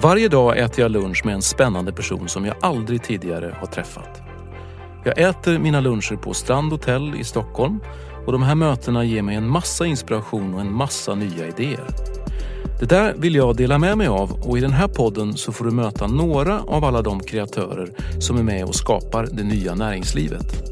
Varje dag äter jag lunch med en spännande person som jag aldrig tidigare har träffat. Jag äter mina luncher på Strand Hotel i Stockholm och de här mötena ger mig en massa inspiration och en massa nya idéer. Det där vill jag dela med mig av och i den här podden så får du möta några av alla de kreatörer som är med och skapar det nya näringslivet.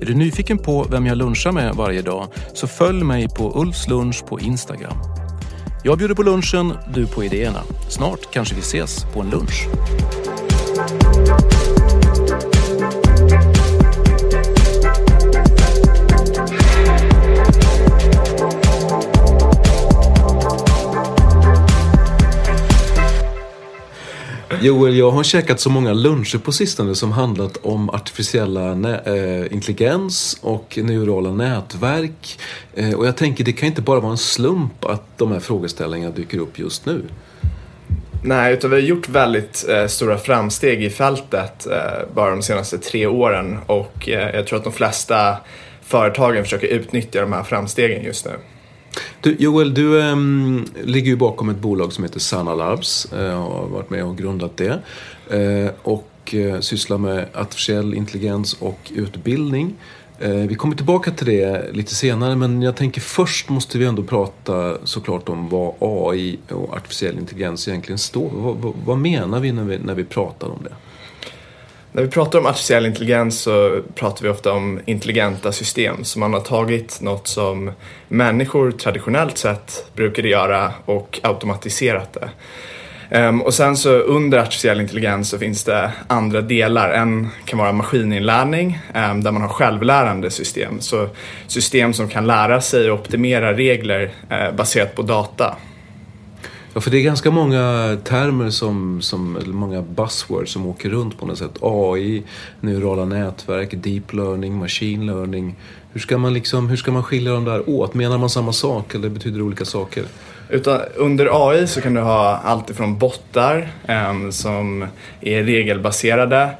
Är du nyfiken på vem jag lunchar med varje dag så följ mig på Ulfs lunch på Instagram. Jag bjuder på lunchen, du på idéerna. Snart kanske vi ses på en lunch. Joel, jag har käkat så många luncher på sistone som handlat om artificiella äh, intelligens och neurala nätverk. Äh, och jag tänker, det kan inte bara vara en slump att de här frågeställningarna dyker upp just nu. Nej, utan vi har gjort väldigt eh, stora framsteg i fältet eh, bara de senaste tre åren och eh, jag tror att de flesta företagen försöker utnyttja de här framstegen just nu. Du, Joel, du um, ligger ju bakom ett bolag som heter Sanna Labs uh, har varit med och grundat det. Uh, och uh, sysslar med artificiell intelligens och utbildning. Vi kommer tillbaka till det lite senare men jag tänker först måste vi ändå prata såklart om vad AI och artificiell intelligens egentligen står vad, vad, vad menar vi när, vi när vi pratar om det? När vi pratar om artificiell intelligens så pratar vi ofta om intelligenta system. Så man har tagit något som människor traditionellt sett brukade göra och automatiserat det. Ehm, och sen så under artificiell intelligens så finns det andra delar. En kan vara maskininlärning ehm, där man har självlärande system. Så system som kan lära sig och optimera regler eh, baserat på data. Ja, för det är ganska många termer som, som eller många buzzwords som åker runt på något sätt. AI, neurala nätverk, deep learning, machine learning. Hur ska man, liksom, hur ska man skilja dem där åt? Menar man samma sak eller betyder det olika saker? Utan, under AI så kan du ha allt ifrån bottar eh, som är regelbaserade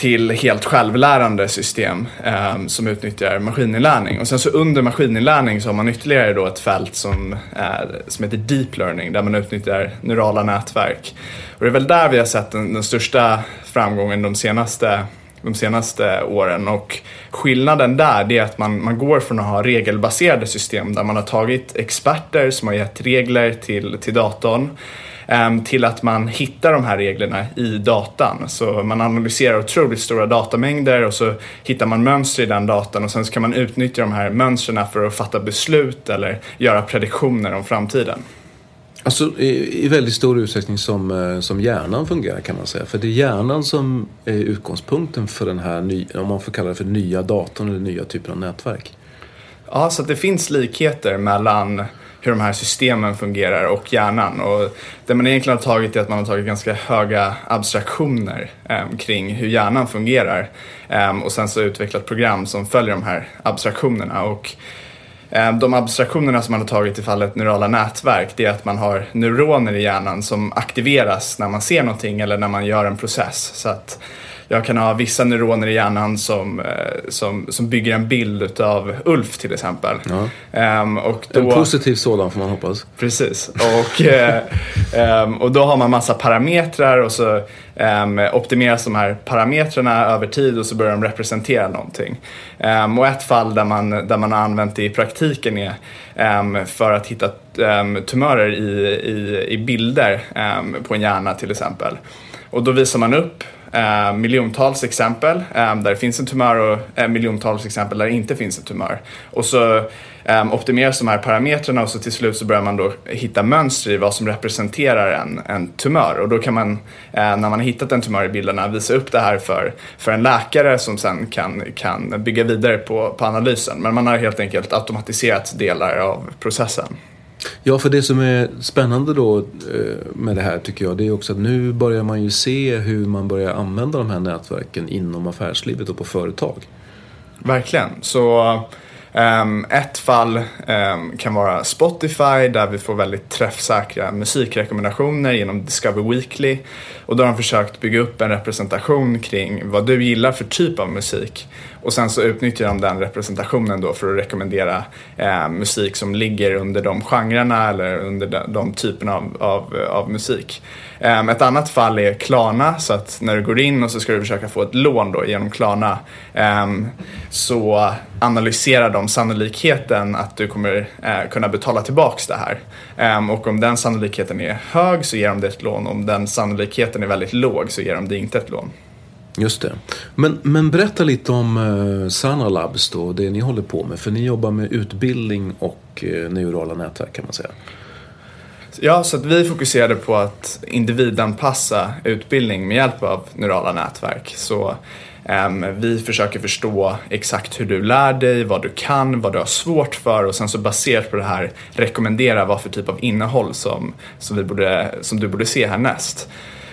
till helt självlärande system eh, som utnyttjar maskininlärning. Och sen så under maskininlärning så har man ytterligare då ett fält som, är, som heter deep learning där man utnyttjar neurala nätverk. Och det är väl där vi har sett den, den största framgången de senaste de senaste åren och skillnaden där är att man, man går från att ha regelbaserade system där man har tagit experter som har gett regler till, till datorn till att man hittar de här reglerna i datan. Så man analyserar otroligt stora datamängder och så hittar man mönster i den datan och sen så kan man utnyttja de här mönstren för att fatta beslut eller göra prediktioner om framtiden. Alltså i, i väldigt stor utsträckning som, eh, som hjärnan fungerar kan man säga. För det är hjärnan som är utgångspunkten för den här, ny, om man får kalla det för nya datorn eller nya typer av nätverk. Ja, så det finns likheter mellan hur de här systemen fungerar och hjärnan. Och det man egentligen har tagit är att man har tagit ganska höga abstraktioner eh, kring hur hjärnan fungerar eh, och sen så utvecklat program som följer de här abstraktionerna. Och, ehm, de abstraktionerna som man har tagit i fallet neurala nätverk det är att man har neuroner i hjärnan som aktiveras när man ser någonting eller när man gör en process. Så att jag kan ha vissa neuroner i hjärnan som, som, som bygger en bild av Ulf till exempel. Ja. Um, och då, en positiv sådan får man hoppas. Precis. Och, um, och då har man massa parametrar och så um, optimeras de här parametrarna över tid och så börjar de representera någonting. Och ett fall där man, där man har använt det i praktiken är för att hitta tumörer i, i, i bilder på en hjärna till exempel. Och då visar man upp eh, miljontals exempel eh, där det finns en tumör och eh, miljontals exempel där det inte finns en tumör. Och så eh, optimeras de här parametrarna och så till slut så börjar man då hitta mönster i vad som representerar en, en tumör. Och då kan man, eh, när man har hittat en tumör i bilderna, visa upp det här för, för en läkare som sen kan, kan bygga vidare på, på analysen. Men man har helt enkelt automatiserat delar av processen. Ja, för det som är spännande då eh, med det här tycker jag, det är också att nu börjar man ju se hur man börjar använda de här nätverken inom affärslivet och på företag. Verkligen. Så um, ett fall um, kan vara Spotify där vi får väldigt träffsäkra musikrekommendationer genom Discover Weekly. Och då har de försökt bygga upp en representation kring vad du gillar för typ av musik. Och sen så utnyttjar de den representationen då för att rekommendera eh, musik som ligger under de genrerna eller under de, de typerna av, av, av musik. Eh, ett annat fall är Klarna, så att när du går in och så ska du försöka få ett lån då genom Klarna eh, så analyserar de sannolikheten att du kommer eh, kunna betala tillbaks det här. Ehm, och om den sannolikheten är hög så ger de dig ett lån, om den sannolikheten är väldigt låg så ger de dig inte ett lån. Just det. Men, men berätta lite om eh, Sana Labs då, det ni håller på med. För ni jobbar med utbildning och eh, neurala nätverk kan man säga. Ja, så att vi fokuserade på att individanpassa utbildning med hjälp av neurala nätverk. Så um, vi försöker förstå exakt hur du lär dig, vad du kan, vad du har svårt för och sen så baserat på det här rekommendera vad för typ av innehåll som, som, vi borde, som du borde se härnäst.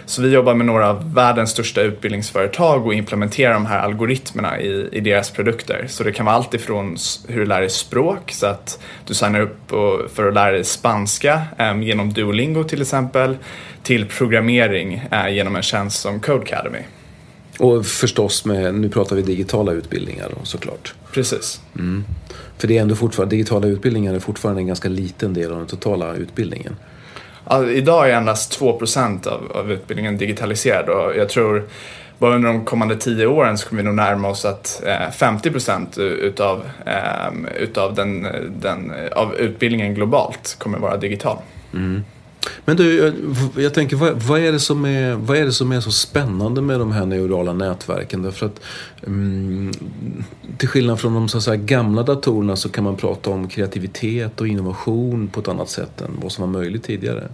Så vi jobbar med några av världens största utbildningsföretag och implementerar de här algoritmerna i, i deras produkter. Så det kan vara allt ifrån hur du lär dig språk, så att du signar upp för att lära dig spanska eh, genom Duolingo till exempel, till programmering eh, genom en tjänst som Codecademy. Och förstås med, nu pratar vi digitala utbildningar då, såklart. Precis. Mm. För det är ändå fortfarande, digitala utbildningar är fortfarande en ganska liten del av den totala utbildningen. Alltså, idag är endast 2 av, av utbildningen digitaliserad och jag tror bara under de kommande tio åren så kommer vi nog närma oss att eh, 50 utav, ehm, utav den, den, av utbildningen globalt kommer vara digital. Mm. Men du, jag, jag tänker, vad, vad, är det som är, vad är det som är så spännande med de här neurala nätverken? Därför att mm, till skillnad från de så säga, gamla datorerna så kan man prata om kreativitet och innovation på ett annat sätt än vad som var möjligt tidigare.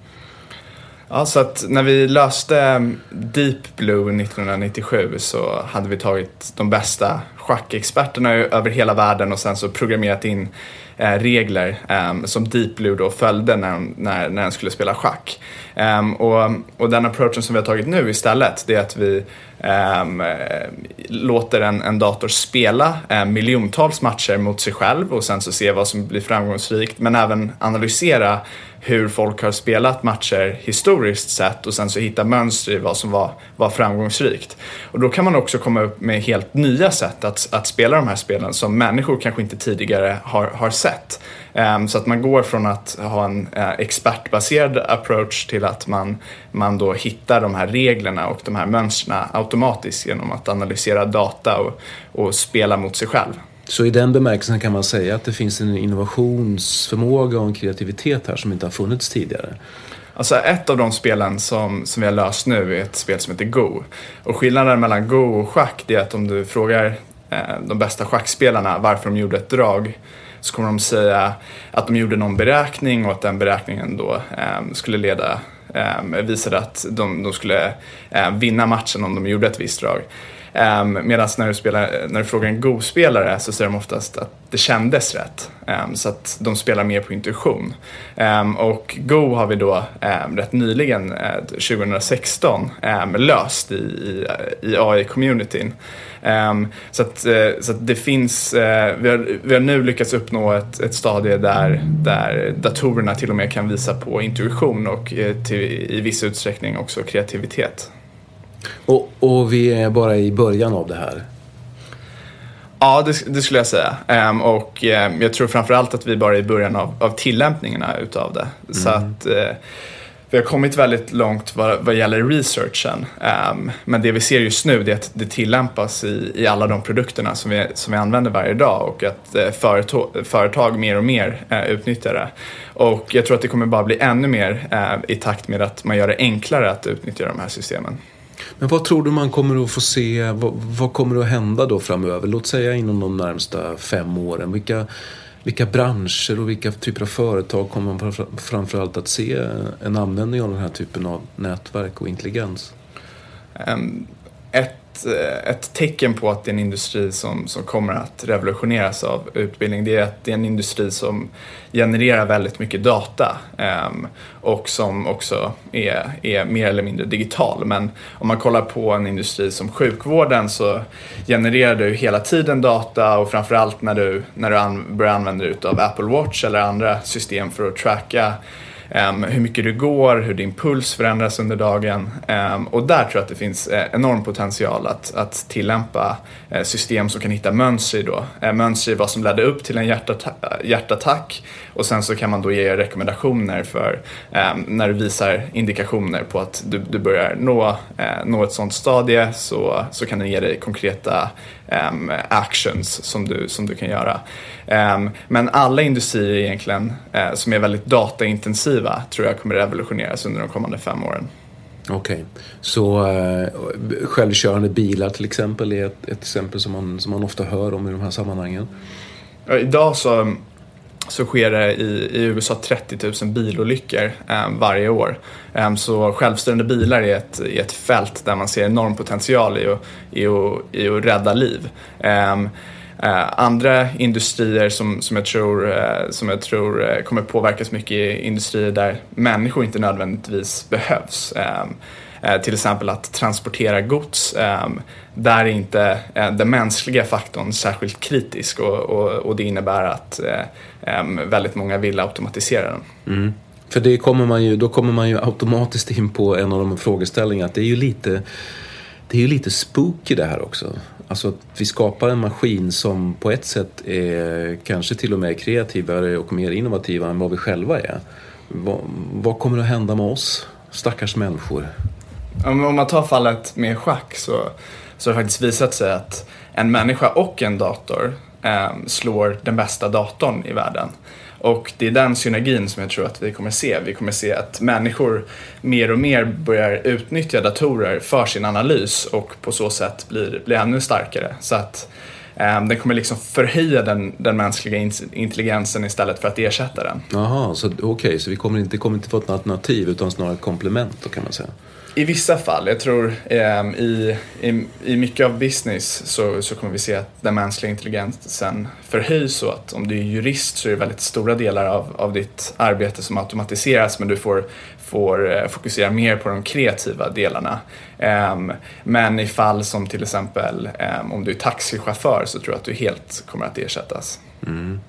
Ja, så att när vi löste Deep Blue 1997 så hade vi tagit de bästa schackexperterna över hela världen och sen så programmerat in eh, regler eh, som Deep Blue då följde när, när, när den skulle spela schack. Eh, och, och den approachen som vi har tagit nu istället det är att vi ehm, eh, låter en, en dator spela eh, miljontals matcher mot sig själv och sen så se vad som blir framgångsrikt men även analysera hur folk har spelat matcher historiskt sett och sen så hitta mönster i vad som var, var framgångsrikt. Och då kan man också komma upp med helt nya sätt att, att spela de här spelen som människor kanske inte tidigare har, har sett. Um, så att man går från att ha en uh, expertbaserad approach till att man, man då hittar de här reglerna och de här mönstren automatiskt genom att analysera data och, och spela mot sig själv. Så i den bemärkelsen kan man säga att det finns en innovationsförmåga och en kreativitet här som inte har funnits tidigare. Alltså ett av de spelen som, som vi har löst nu är ett spel som heter Go. Och skillnaden mellan Go och schack är att om du frågar eh, de bästa schackspelarna varför de gjorde ett drag så kommer de säga att de gjorde någon beräkning och att den beräkningen då eh, skulle leda eh, visade att de, de skulle eh, vinna matchen om de gjorde ett visst drag. Ehm, um, Medan när du, när du frågar en Go-spelare så säger de oftast att det kändes rätt. Um, så att de spelar mer på intuition. Um, och Go har vi då um, rätt nyligen, eh, uh, 2016, löst i, i, i AI-communityn. så att, uh, så att det finns, uh, vi, har, vi har nu lyckats uppnå ett, ett stadie där, där datorerna till och med kan visa på intuition och till, i viss utsträckning också kreativitet. Och, och vi är bara i början av det här. Ja, det, det skulle jag säga. Um, och um, jag tror framförallt att vi bara är i början av, av tillämpningarna utav det. Mm. Så att uh, vi har kommit väldigt långt vad, vad gäller researchen. Um, men det vi ser just nu är att det tillämpas i, i alla de produkterna som vi, som vi använder varje dag och att uh, företag, företag mer och mer uh, utnyttjar det. Och jag tror att det kommer bara bli ännu mer i takt med att man gör det enklare att utnyttja de här systemen. Men vad tror du man kommer att få se? Vad, vad, kommer att hända då framöver? Låt säga inom de närmsta fem åren. Vilka, vilka branscher och vilka typer av företag kommer man framförallt att se en användning av den här typen av nätverk och intelligens? Ehm, ett ett ett, tecken på att det är en industri som, som kommer att revolutioneras av utbildning det är att det är en industri som genererar väldigt mycket data um, och som också är, är mer eller mindre digital. Men om man kollar på en industri som sjukvården så genererar du hela tiden data och framförallt när du, när du an, börjar använda dig av Apple Watch eller andra system för att tracka Um, hur mycket du går, hur din puls förändras under dagen. Um, och där tror jag att det finns eh, enorm potential att, att tillämpa eh, system som kan hitta mönster då. Eh, mönster i vad som ledde upp till en hjärtattack och sen så kan man då ge rekommendationer för um, när du visar indikationer på att du, du börjar nå, uh, nå ett sånt stadie så, så kan den ge dig konkreta um, actions som du, som du kan göra. Um, men alla industrier egentligen uh, som är väldigt dataintensiva tror jag kommer revolutioneras under de kommande fem åren. Okej, okay. så uh, självkörande bilar till exempel är ett, ett, exempel som man, som man ofta hör om i de här sammanhangen? Idag så så sker det i, i USA 30 000 bilolyckor eh, varje år. Eh, så självstyrande bilar är ett, är ett fält där man ser enorm potential i att, i att, i att rädda liv. Ehm, eh, andra industrier som, som, jag tror, eh, som jag tror eh, kommer påverkas mycket är industrier där människor inte nödvändigtvis behövs. Ehm, Eh, till exempel att transportera gods ehm, där är inte eh, den mänskliga faktorn särskilt kritisk och, och, och det innebär att eh, ehm, väldigt många vill automatisera den. Mm. För det kommer man ju, då kommer man ju automatiskt in på en av de frågeställningarna att det är ju lite, det är ju lite spooky det här också. Alltså att vi skapar en maskin som på ett sätt är kanske till och med kreativare och mer innovativa än vad vi själva är. Vad, vad kommer att hända med oss stackars människor? Om man tar fallet med schack så, så har det faktiskt visat sig att en människa och en dator eh, slår den bästa datorn i världen. Och det är den synergin som jag tror att vi kommer se. Vi kommer se att människor mer och mer börjar utnyttja datorer för sin analys och på så sätt blir, blir ännu starkare. Så att den kommer liksom förhöja den, den mänskliga intelligensen istället för att ersätta den. Jaha, okej, okay, så vi kommer inte, kommer inte få ett alternativ utan snarare ett komplement då kan man säga? I vissa fall. Jag tror eh, i, i, i mycket av business så, så kommer vi se att den mänskliga intelligensen förhöjs så att om du är jurist så är det väldigt stora delar av, av ditt arbete som automatiseras men du får, får eh, fokusera mer på de kreativa delarna. Eh, men i fall som till exempel ehm, om du är taxichaufför så tror jag att du helt kommer att ersättas. Mm.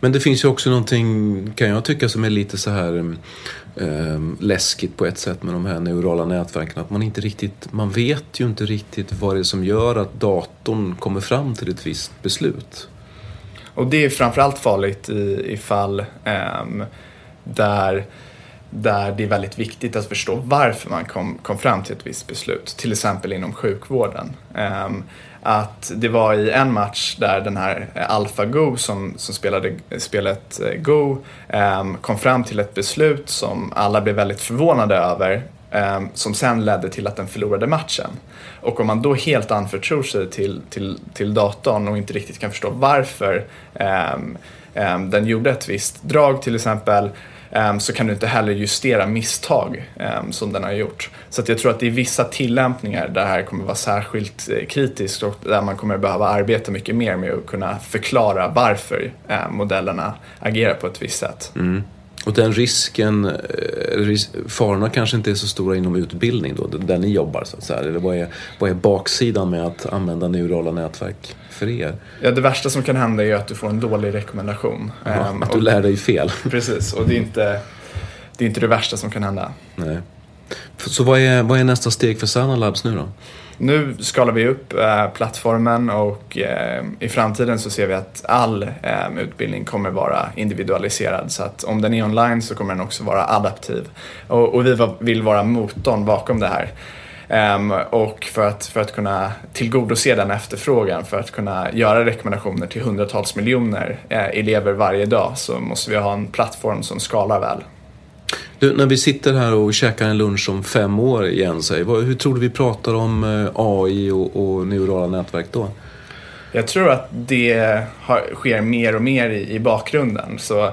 Men det finns ju också någonting, kan jag tycka, som är lite så här eh, läskigt på ett sätt med de här neurala nätverken. Att man inte riktigt, man vet ju inte riktigt vad det är som gör att datorn kommer fram till ett visst beslut. Och det är framförallt farligt i, i fall eh, där där det är väldigt viktigt att förstå varför man kom, kom fram till ett visst beslut, till exempel inom sjukvården. Um, att det var i en match där den här eh, AlphaGo som, som spelade eh, spelet eh, Go um, kom fram till ett beslut som alla blev väldigt förvånade över um, som sen ledde till att den förlorade matchen. Och om man då helt anförtror sig till, till, till datorn och inte riktigt kan förstå varför um, den gjorde ett visst drag till exempel Ehm, så kan du inte heller justera misstag ehm, som den har gjort. Så att jag tror att det är vissa tillämpningar där det här kommer vara särskilt eh, kritiskt och där man kommer behöva arbeta mycket mer med att kunna förklara varför ehm, modellerna agerar på ett visst sätt. Mm. Och den risken, eh, farorna kanske inte är så stora inom utbildning då, där ni jobbar så att säga. Eller vad är, vad är baksidan med att använda neurala nätverk för er? Ja, det värsta som kan hända är att du får en dålig rekommendation. Aha, um, att du lär dig fel. Precis, och det är inte det, är inte det värsta som kan hända. Nej. Så vad är, vad är nästa steg för Sana Labs nu då? Nu skalar vi upp eh, plattformen och eh, i framtiden så ser vi att all eh, utbildning kommer vara individualiserad. Så att om den är online så kommer den också vara adaptiv. Och, och vi vill vara motorn bakom det här. Um, och för att, för att kunna tillgodose den efterfrågan, för att kunna göra rekommendationer till hundratals miljoner eh, elever varje dag så måste vi ha en plattform som skalar väl. Du, när vi sitter här och käkar en lunch om fem år igen, säg, hur tror du vi pratar om eh, AI och, och neurala nätverk då? Jag tror att det har, sker mer och mer i, i bakgrunden. Så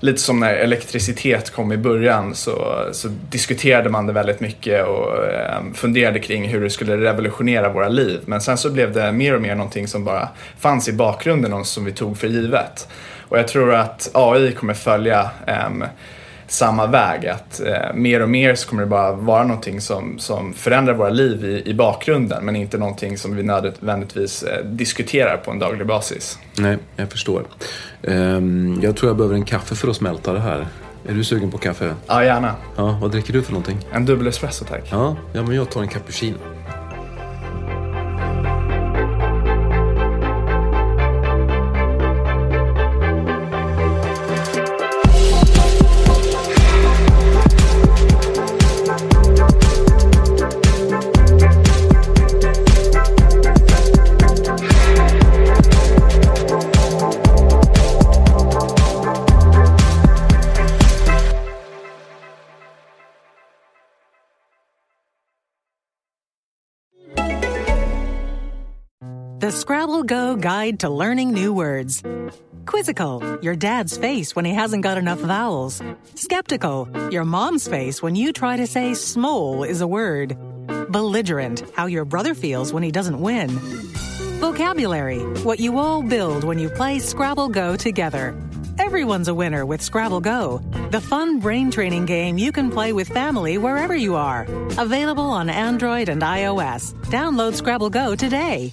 lite som när elektricitet kom i början så, så diskuterade man det väldigt mycket och eh, funderade kring hur det skulle revolutionera våra liv. Men sen så blev det mer och mer någonting som bara fanns i bakgrunden och som vi tog för givet. Och jag tror att AI kommer följa eh, samma väg. Att eh, mer och mer så kommer det bara vara någonting som, som förändrar våra liv i, i bakgrunden men inte någonting som vi nödvändigtvis eh, diskuterar på en daglig basis. Nej, jag förstår. Um, jag tror jag behöver en kaffe för att smälta det här. Är du sugen på kaffe? Ja, gärna. Ja, vad dricker du för någonting? En dubbel espresso tack. Ja, ja men jag tar en cappuccino. Scrabble Go Guide to Learning New Words. Quizzical, your dad's face when he hasn't got enough vowels. Skeptical, your mom's face when you try to say smole is a word. Belligerent, how your brother feels when he doesn't win. Vocabulary, what you all build when you play Scrabble Go together. Everyone's a winner with Scrabble Go, the fun brain training game you can play with family wherever you are. Available on Android and iOS. Download Scrabble Go today.